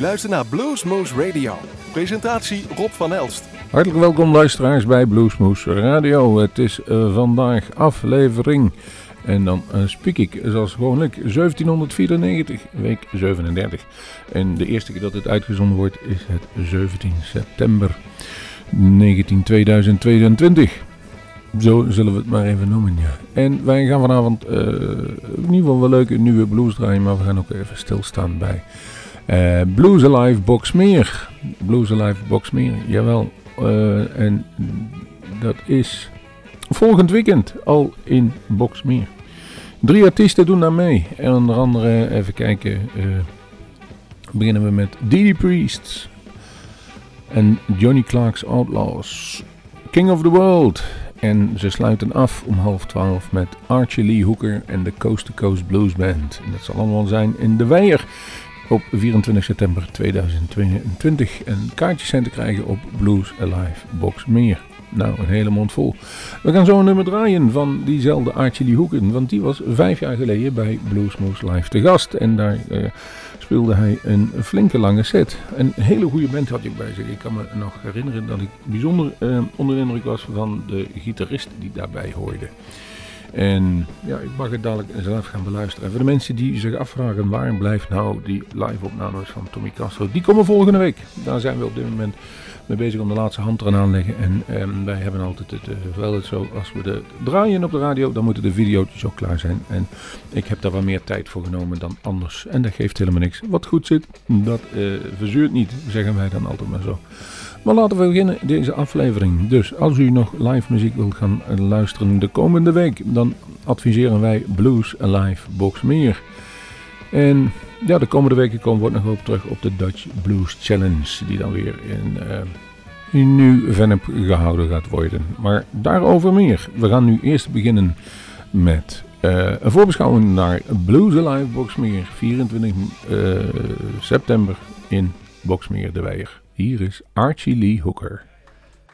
luistert naar Bluesmoose Radio. Presentatie Rob van Elst. Hartelijk welkom luisteraars bij Bluesmoose Radio. Het is uh, vandaag aflevering, en dan uh, speak ik zoals gewoonlijk, 1794, week 37. En de eerste keer dat het uitgezonden wordt is het 17 september 19, 2022. Zo zullen we het maar even noemen, ja. En wij gaan vanavond uh, in ieder geval wel leuke nieuwe blues draaien, maar we gaan ook even stilstaan bij uh, Blues Alive Boxmeer. Blues Alive Boxmeer, jawel. Uh, en dat is volgend weekend al in Boxmeer. Drie artiesten doen daar mee. En onder andere, even kijken, uh, beginnen we met Dee Priests en Johnny Clark's Outlaws. King of the World. En ze sluiten af om half twaalf met Archie Lee Hooker en de Coast to Coast Blues Band. En dat zal allemaal zijn in de Weijer op 24 september 2022. En kaartjes zijn te krijgen op Blues Alive Box Meer. Nou, een hele mond vol. We gaan zo een nummer draaien van diezelfde Archie Lee Hooker. Want die was vijf jaar geleden bij Bluesmoose Live te gast. En daar uh, speelde hij een flinke lange set. Een hele goede band had ik bij zich. Ik kan me nog herinneren dat ik bijzonder uh, onder de indruk was van de gitarist die daarbij hoorde. En ja, ik mag het dadelijk zelf gaan beluisteren. En voor de mensen die zich afvragen waar blijft nou die live opnames van Tommy Castro, die komen volgende week. Daar zijn we op dit moment bezig om de laatste hand eraan aanleggen. En um, wij hebben altijd het, uh, wel het zo, als we de draaien op de radio, dan moeten de video's ook klaar zijn. En ik heb daar wat meer tijd voor genomen dan anders. En dat geeft helemaal niks. Wat goed zit, dat uh, verzuurt niet, zeggen wij dan altijd maar zo. Maar laten we beginnen deze aflevering. Dus als u nog live muziek wilt gaan luisteren de komende week, dan adviseren wij Blues Alive Box Meer. En ja, de komende weken komen we nog op terug op de Dutch Blues Challenge, die dan weer in, uh, in Nieuw-Vennep gehouden gaat worden. Maar daarover meer. We gaan nu eerst beginnen met uh, een voorbeschouwing naar Blues Alive Boxmeer, 24 uh, september in Boxmeer de Weijer. Hier is Archie Lee Hooker.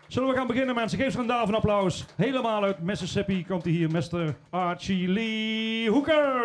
Zullen we gaan beginnen mensen? Geef ze een applaus. Helemaal uit Mississippi komt hij hier, Mr. Archie Lee Hooker.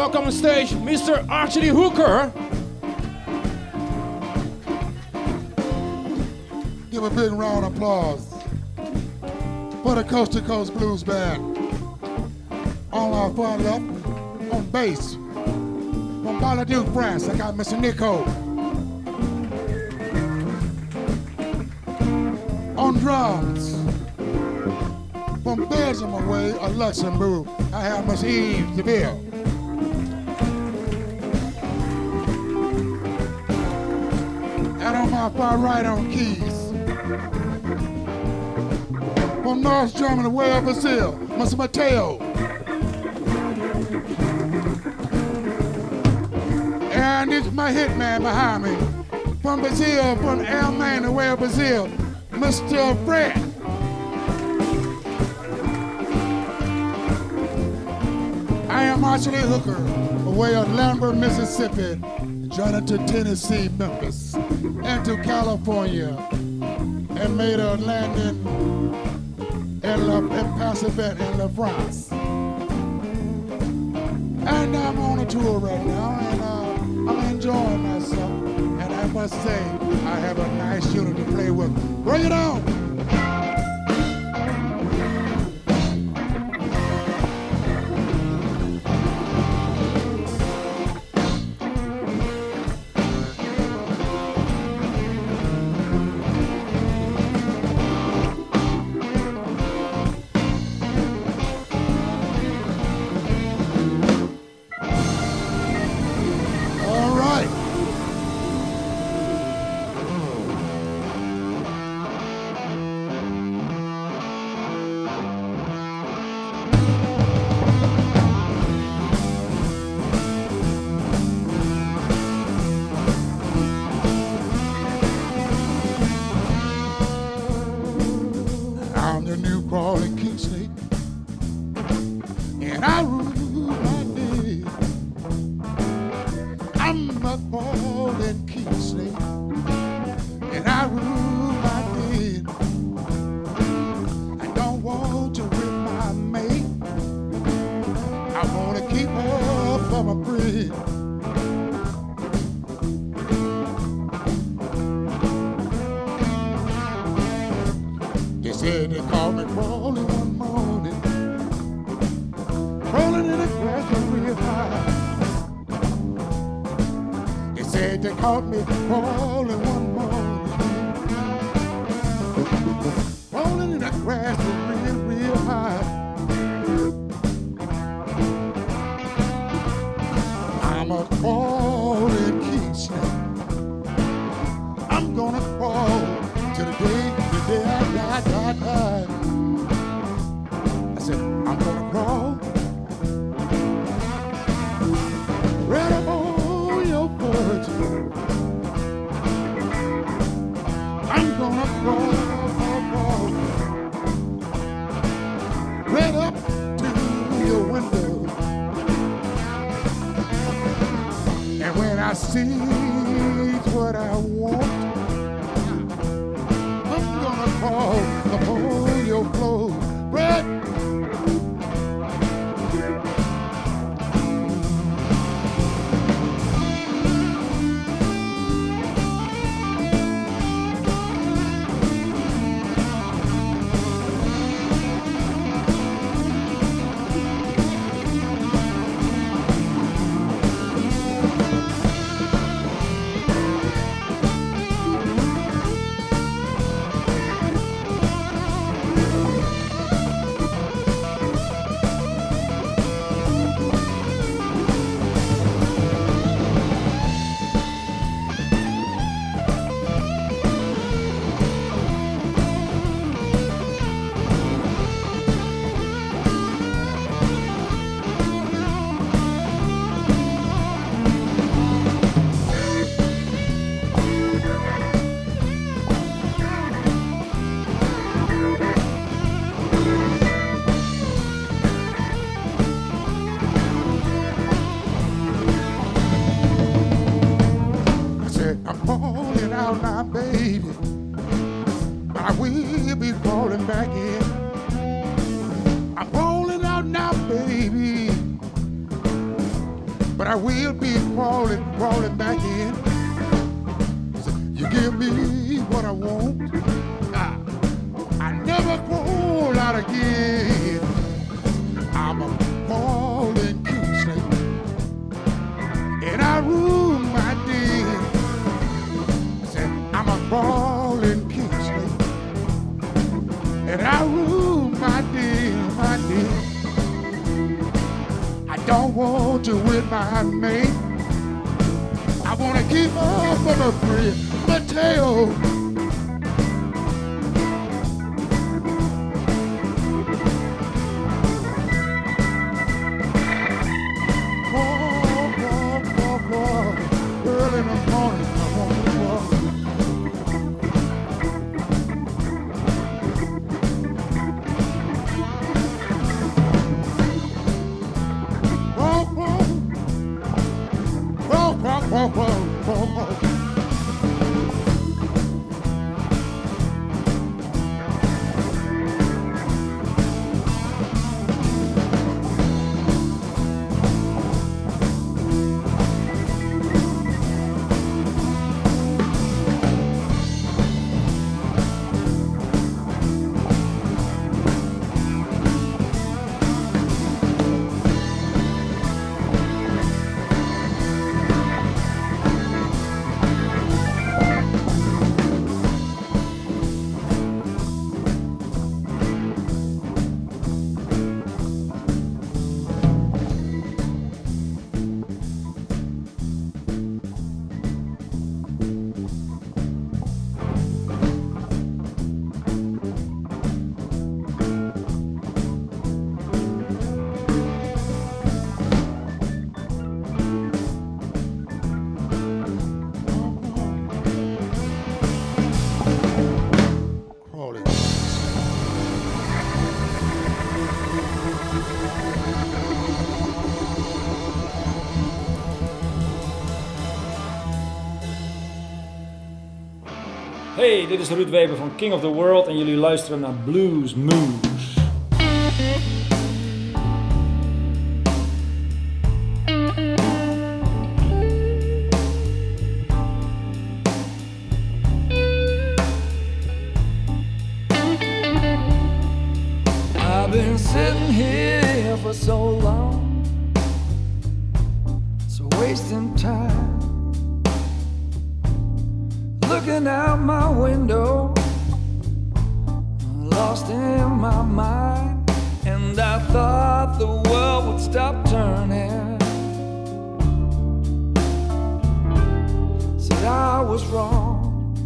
Welcome on stage Mr. Archie Hooker. Give a big round of applause. for the Coast to Coast Blues Band. On our far left, on bass, from Bar-le-Duc, France, I got Mr. Nico. On drums, from Belgium away, or Luxembourg, I have Miss Eve DeVille. On my right on keys, from North Germany, up Brazil, Mr. Mateo. And it's my hitman behind me, from Brazil, from Almana, way up Brazil, Mr. Fred. I am Archie Hooker, away of Lambert, Mississippi, to Tennessee, Memphis, and to California, and made a landing in, La, in Pasadena, in La France. And I'm on a tour right now, and uh, I'm enjoying myself. And I must say, I have a nice unit to play with. Bring it on! My. They said they called me crawling one morning, crawling in the grass real high. They said they caught me Oh. womp. Dit is Ruud Weber van King of the World en jullie luisteren naar Blues Moose. Looking out my window, lost in my mind, and I thought the world would stop turning. Said I was wrong.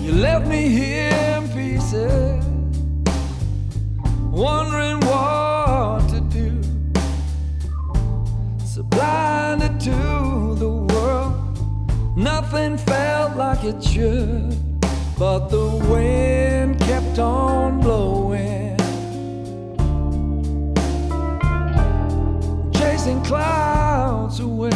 You left me here in pieces, wondering nothing felt like it should. But the wind kept on blowing, chasing clouds away.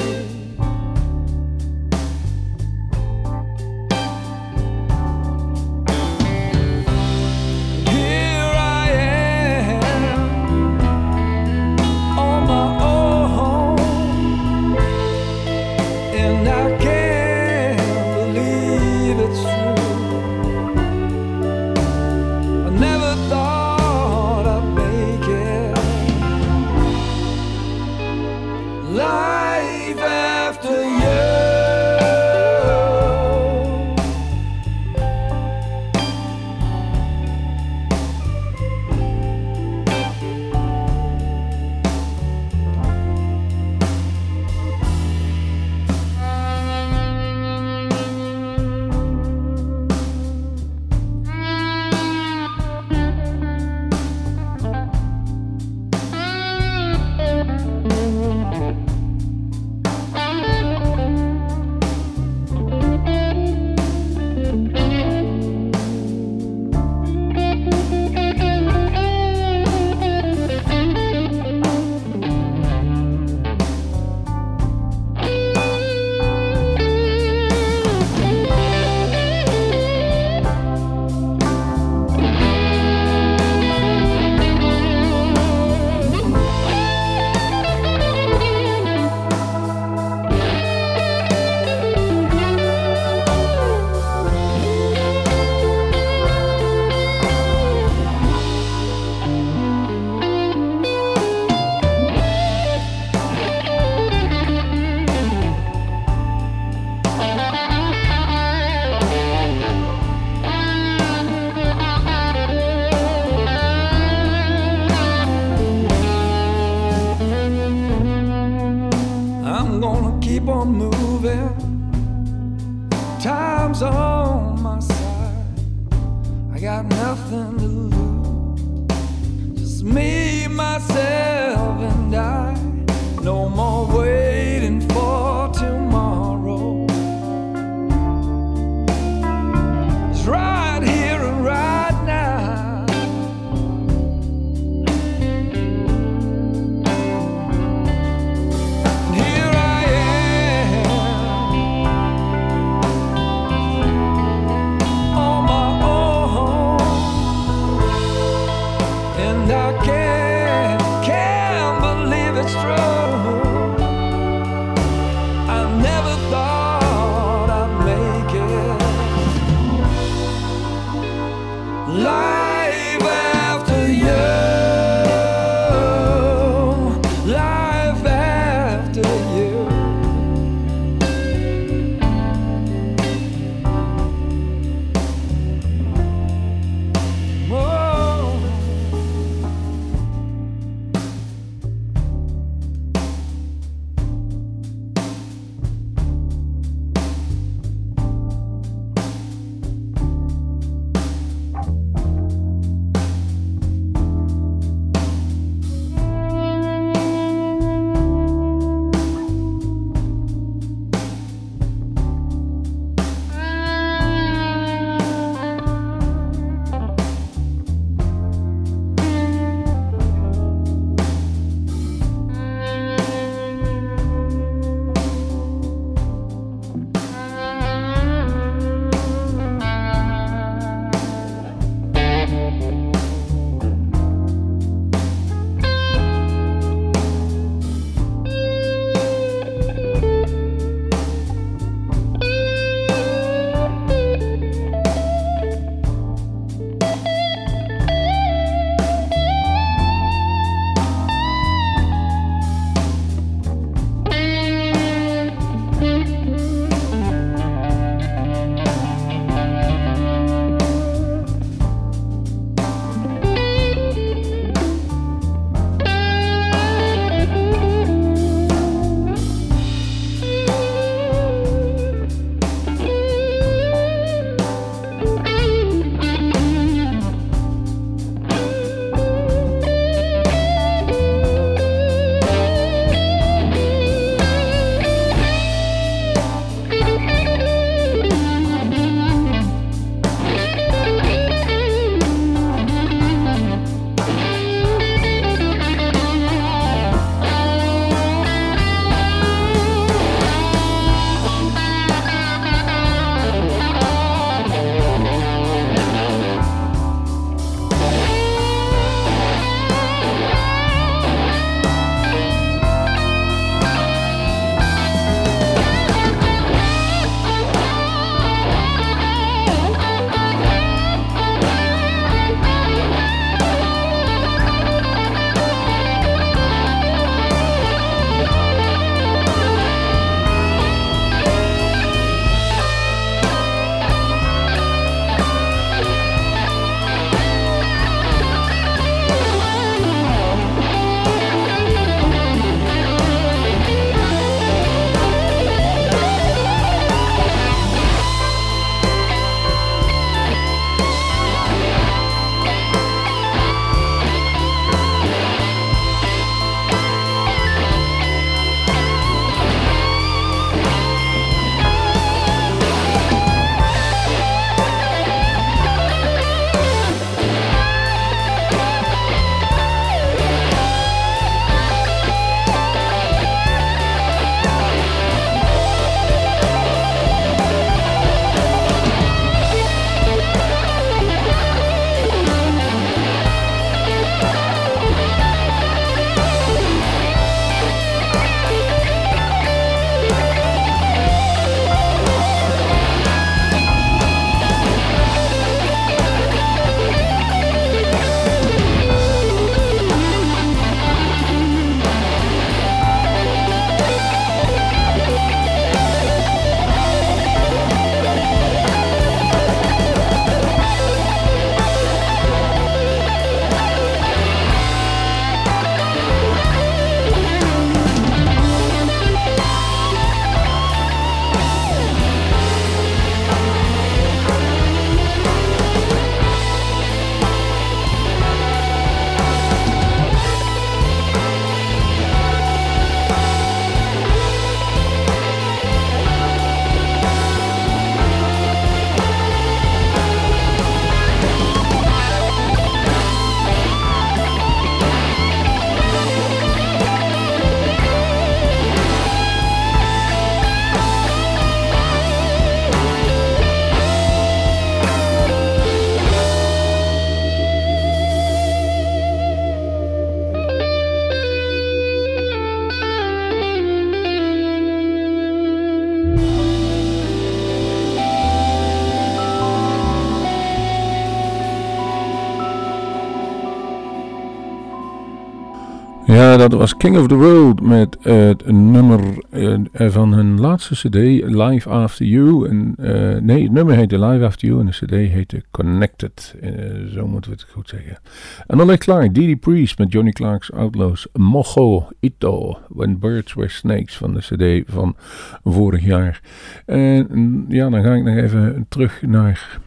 Ja, dat was King of the World met het nummer eh, van hun laatste CD, Live After You. En, eh, nee, het nummer heette Live After You en de CD heette Connected. Eh, zo moeten we het goed zeggen. En dan ligt klaar Didi Priest met Johnny Clark's Outlaws. Mojo Ito, When Birds Were Snakes van de CD van vorig jaar. En ja, dan ga ik nog even terug naar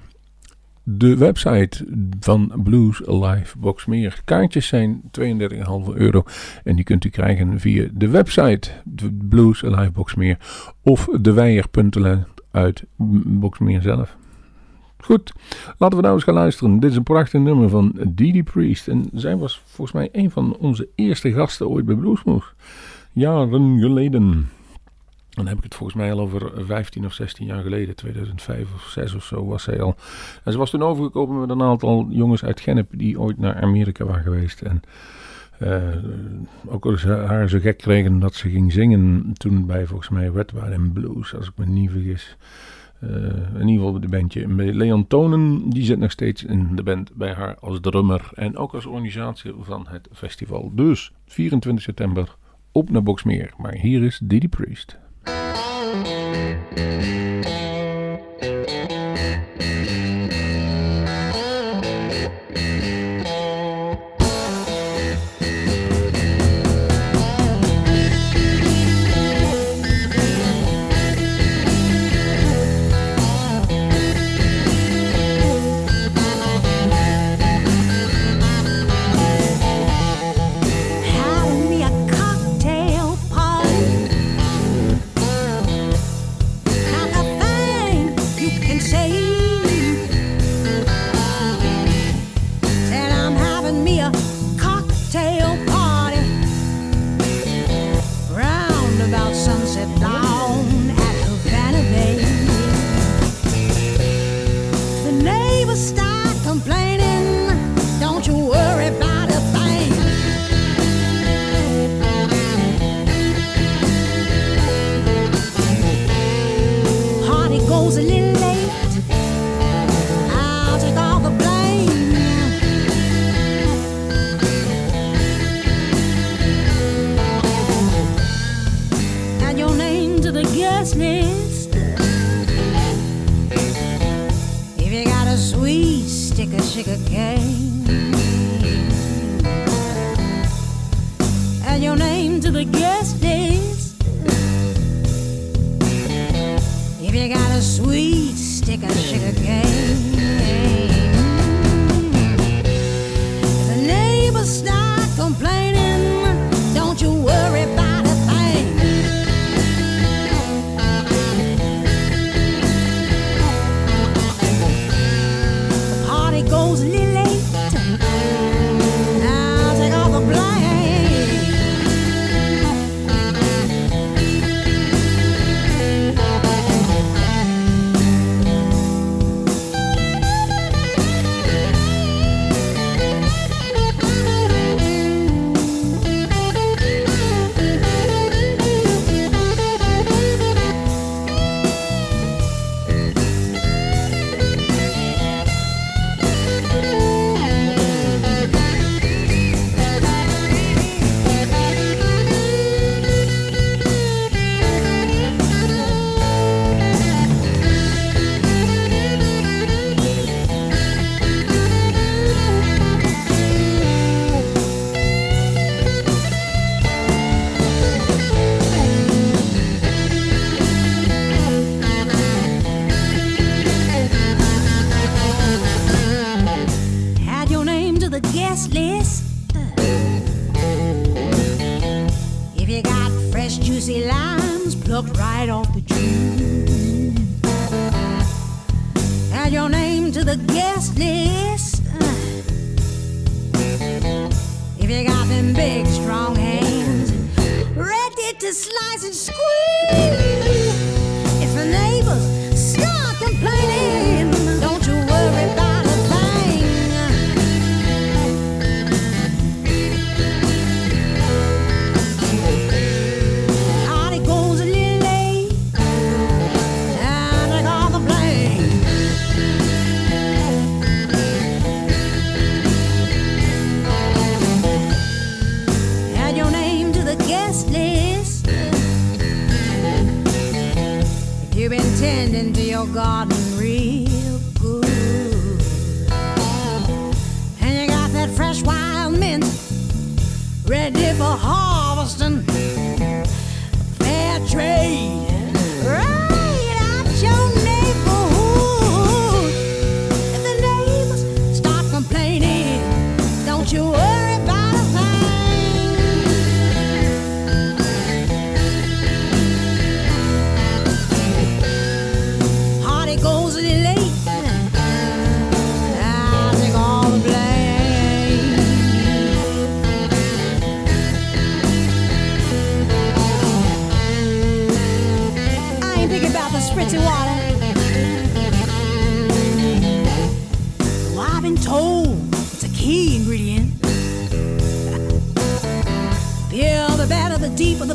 de website van Blues Live Boxmeer. Kaartjes zijn 32,5 euro en die kunt u krijgen via de website Blues Live Boxmeer of de weier.nl uit Boxmeer zelf. Goed, laten we nou eens gaan luisteren. Dit is een prachtig nummer van Didi Priest. En zij was volgens mij een van onze eerste gasten ooit bij Bluesmoes. Jaren geleden. Dan heb ik het volgens mij al over 15 of 16 jaar geleden, 2005 of 6 of zo was zij al. En ze was toen overgekomen met een aantal jongens uit Gennep die ooit naar Amerika waren geweest. En uh, ook als ze haar zo gek kregen dat ze ging zingen toen bij volgens mij Red Wine and Blues, als ik me niet vergis. Uh, in ieder geval de bandje. Leon Tonen, die zit nog steeds in de band bij haar als drummer en ook als organisatie van het festival. Dus 24 september op naar Boxmeer. Maar hier is Didi Priest. Thank you.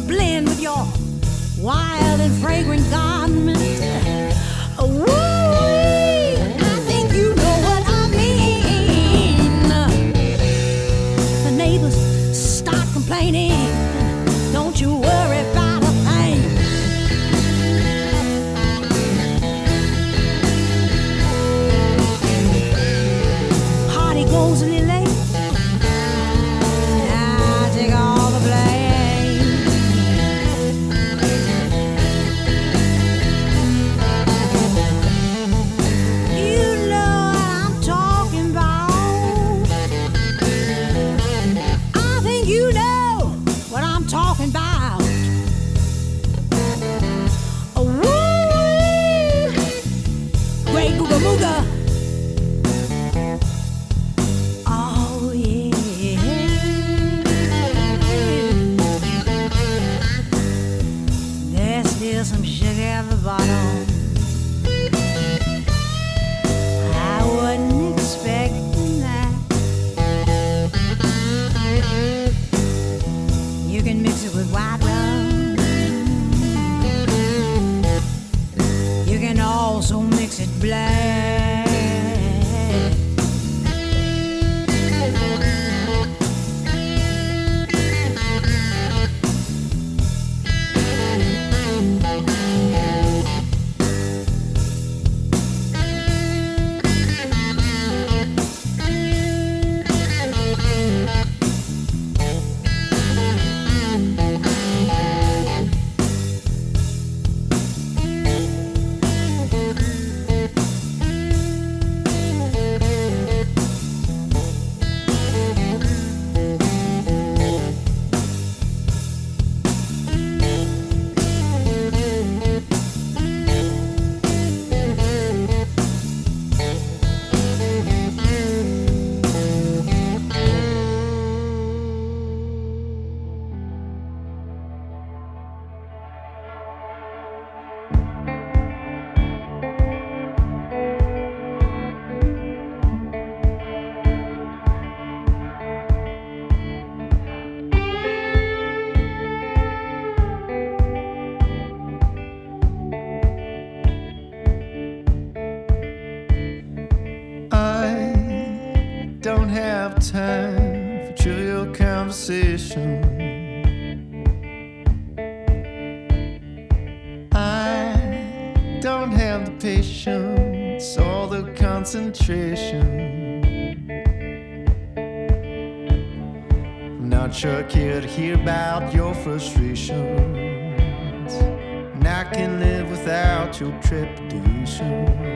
blend with your wild and fragrant garment. trip.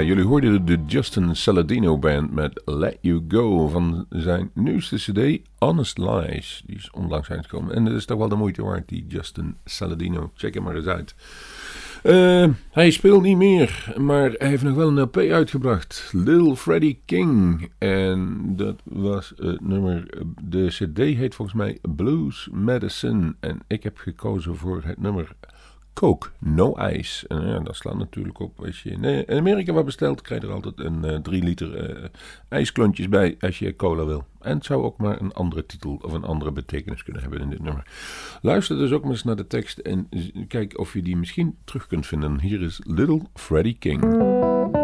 Jullie hoorden de Justin Saladino Band met Let You Go van zijn nieuwste cd Honest Lies. Die is onlangs uitgekomen. En dat is toch wel de moeite waard, die Justin Saladino. Check hem maar eens uit. Eh, hij speelt niet meer, maar hij heeft nog wel een LP uitgebracht. Little Freddie King. En dat was het nummer. De CD heet volgens mij Blues Medicine. En ik heb gekozen voor het nummer Coke, no ice. Ja, dat slaat natuurlijk op. Als je in eh, Amerika wat bestelt, krijg je er altijd een eh 3 liter eh, ijsklontjes bij als je cola wil. En het zou ook maar een andere titel of een andere betekenis kunnen hebben in dit nummer. Luister dus ook maar eens naar de tekst en kijk of je die misschien terug kunt vinden. Hier is Little Freddie King.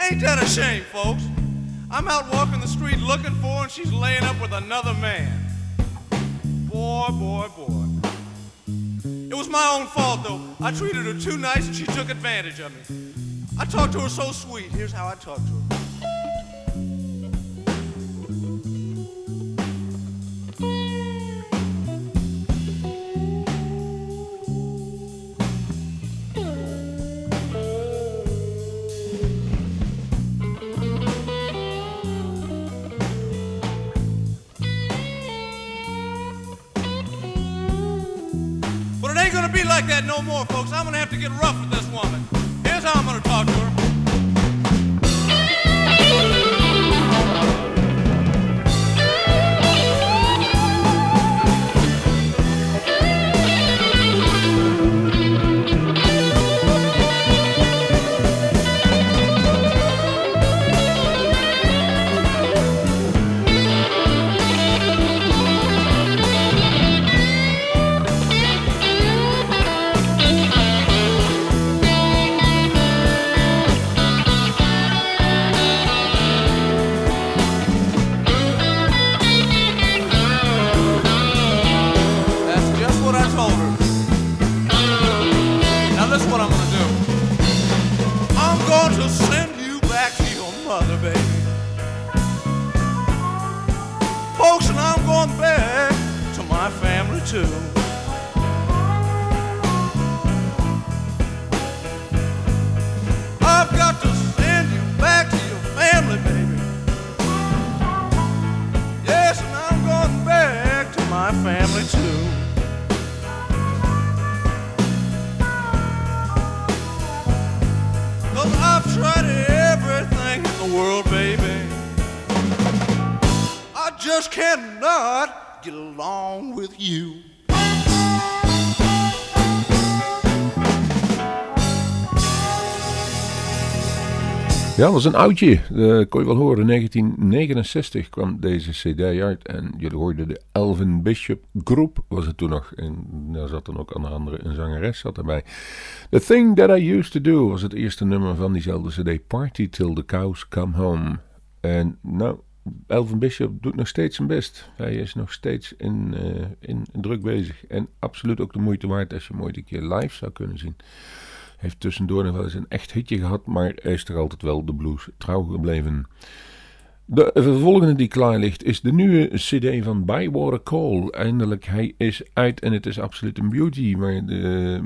Ain't that a shame, folks? I'm out walking the street looking for her and she's laying up with another man. Boy, boy, boy. It was my own fault, though. I treated her too nice and she took advantage of me. I talked to her so sweet. Here's how I talked to her. No more, folks. I'm gonna have to get rough with this woman. Along with you. Ja, dat was een oudje. Dat kon je wel horen. 1969 kwam deze cd uit. En jullie hoorden de Elvin Bishop Groep was het toen nog. En daar zat dan ook onder andere een zangeres zat erbij. The Thing That I Used To Do was het eerste nummer van diezelfde cd. Party Till The Cows Come Home. En nou, Elvin Bishop doet nog steeds zijn best. Hij is nog steeds in, eh, in, druk bezig. En absoluut ook de moeite waard als je hem ooit een keer live zou kunnen zien. Heeft tussendoor nog wel eens een echt hitje gehad, maar is toch altijd wel de blues trouw gebleven. De volgende die klaar ligt is de nieuwe CD van Bywater Cole. Eindelijk, hij is uit en het is absoluut een beauty. Maar de,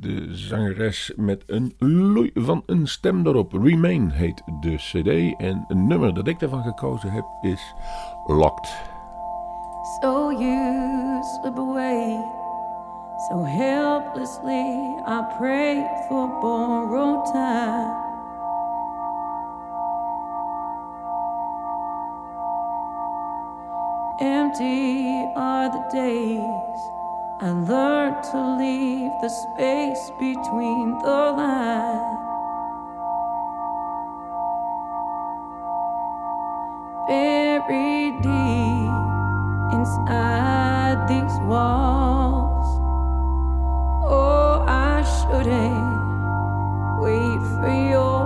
de zangeres met een loei van een stem erop. Remain heet de CD. En een nummer dat ik daarvan gekozen heb is Locked. So you slip away so helplessly. I pray for borrowed time. Empty are the days. I learned to leave the space between the lines. Buried deep inside these walls. Oh, I shouldn't wait for your.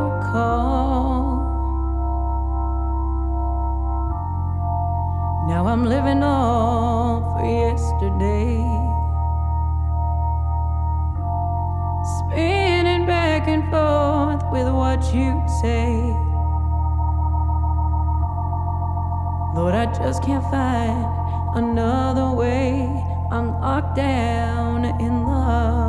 living off yesterday. Spinning back and forth with what you'd say. Lord, I just can't find another way. I'm locked down in love.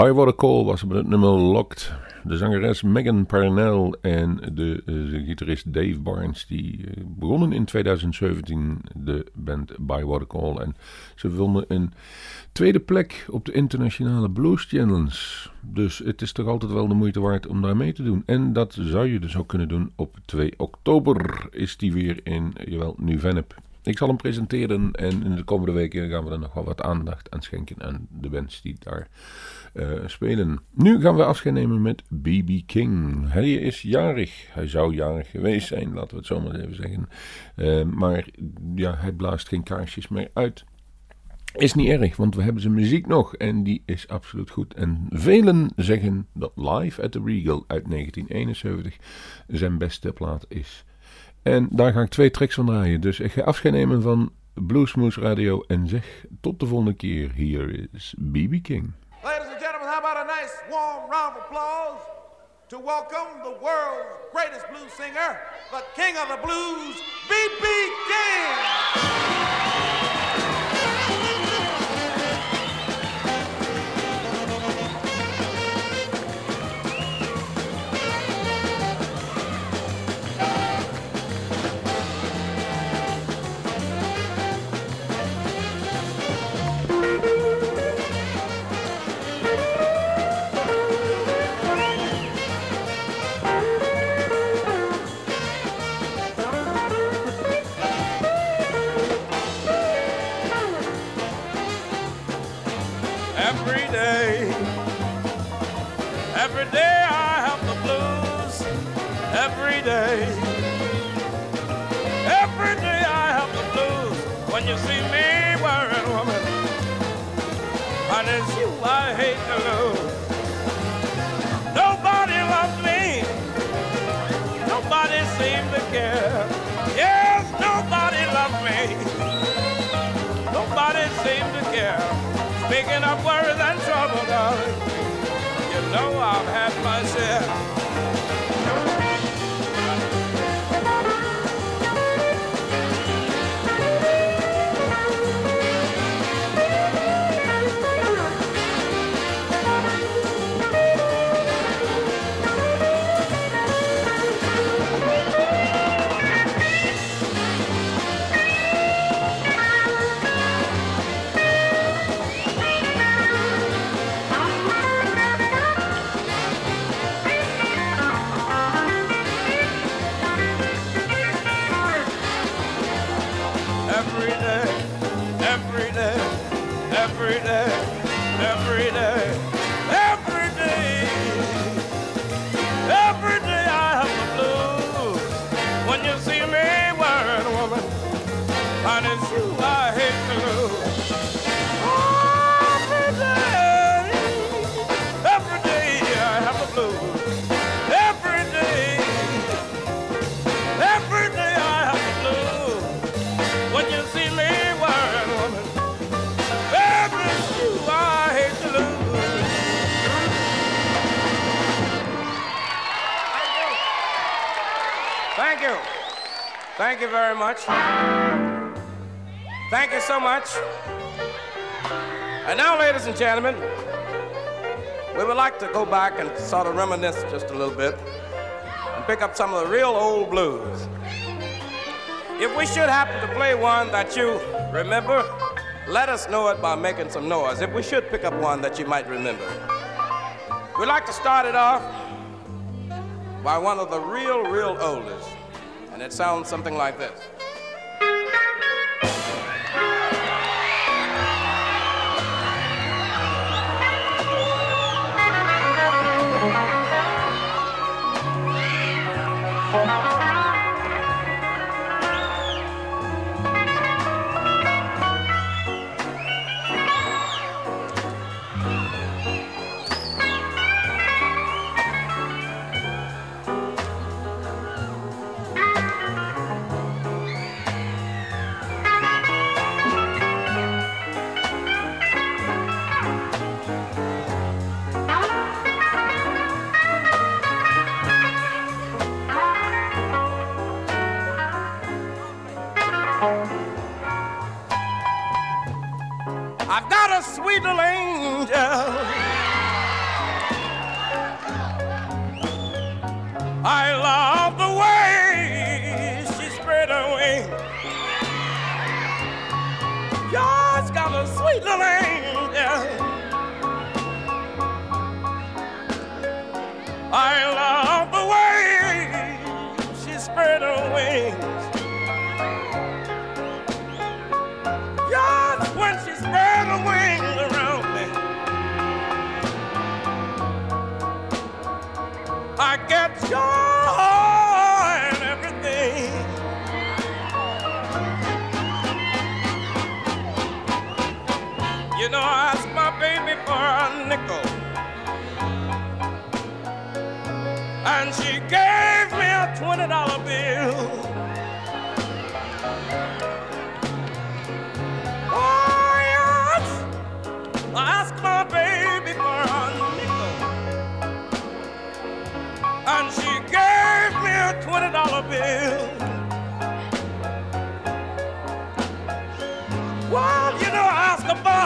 Bywater Call was met het nummer Locked. De zangeres Megan Parnell en de, eh, gitarist Dave Barnes die eh, begonnen in 2017 de band Bywater Call En ze vonden een tweede plek op de internationale blues channels. Dus het is toch altijd wel de moeite waard om daar mee te doen. En dat zou je dus ook kunnen doen op 2 oktober is die weer in, jawel, Nuvenep. Ik zal hem presenteren en in de komende weken gaan we er nog wel wat aandacht aan schenken aan de bands die daar eh, spelen. Nu gaan we afscheid nemen met B.B. King. Hij is jarig. Hij zou jarig geweest zijn, laten we het zo maar even zeggen. Eh, maar ja, hij blaast geen kaarsjes meer uit. Is niet erg, want we hebben zijn muziek nog en die is absoluut goed. En velen zeggen dat Live at the Regal uit 1971 zijn beste plaat is. En daar ga ik twee tracks van draaien. Dus ik ga afscheid nemen van Bluesmoose Radio en zeg tot de volgende keer. Hier is B.B. King. About a nice warm round of applause to welcome the world's greatest blues singer, the king of the blues, B.B. King! Hate to lose. Nobody loves me. Nobody seems to care. Yes, nobody loves me. Nobody seems to care. Speaking of worries and trouble, darling, you know I've had my share. Thank you so much. And now, ladies and gentlemen, we would like to go back and sort of reminisce just a little bit and pick up some of the real old blues. If we should happen to play one that you remember, let us know it by making some noise. If we should pick up one that you might remember, we'd like to start it off by one of the real, real oldest. And it sounds something like this.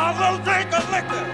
A little drink of liquor.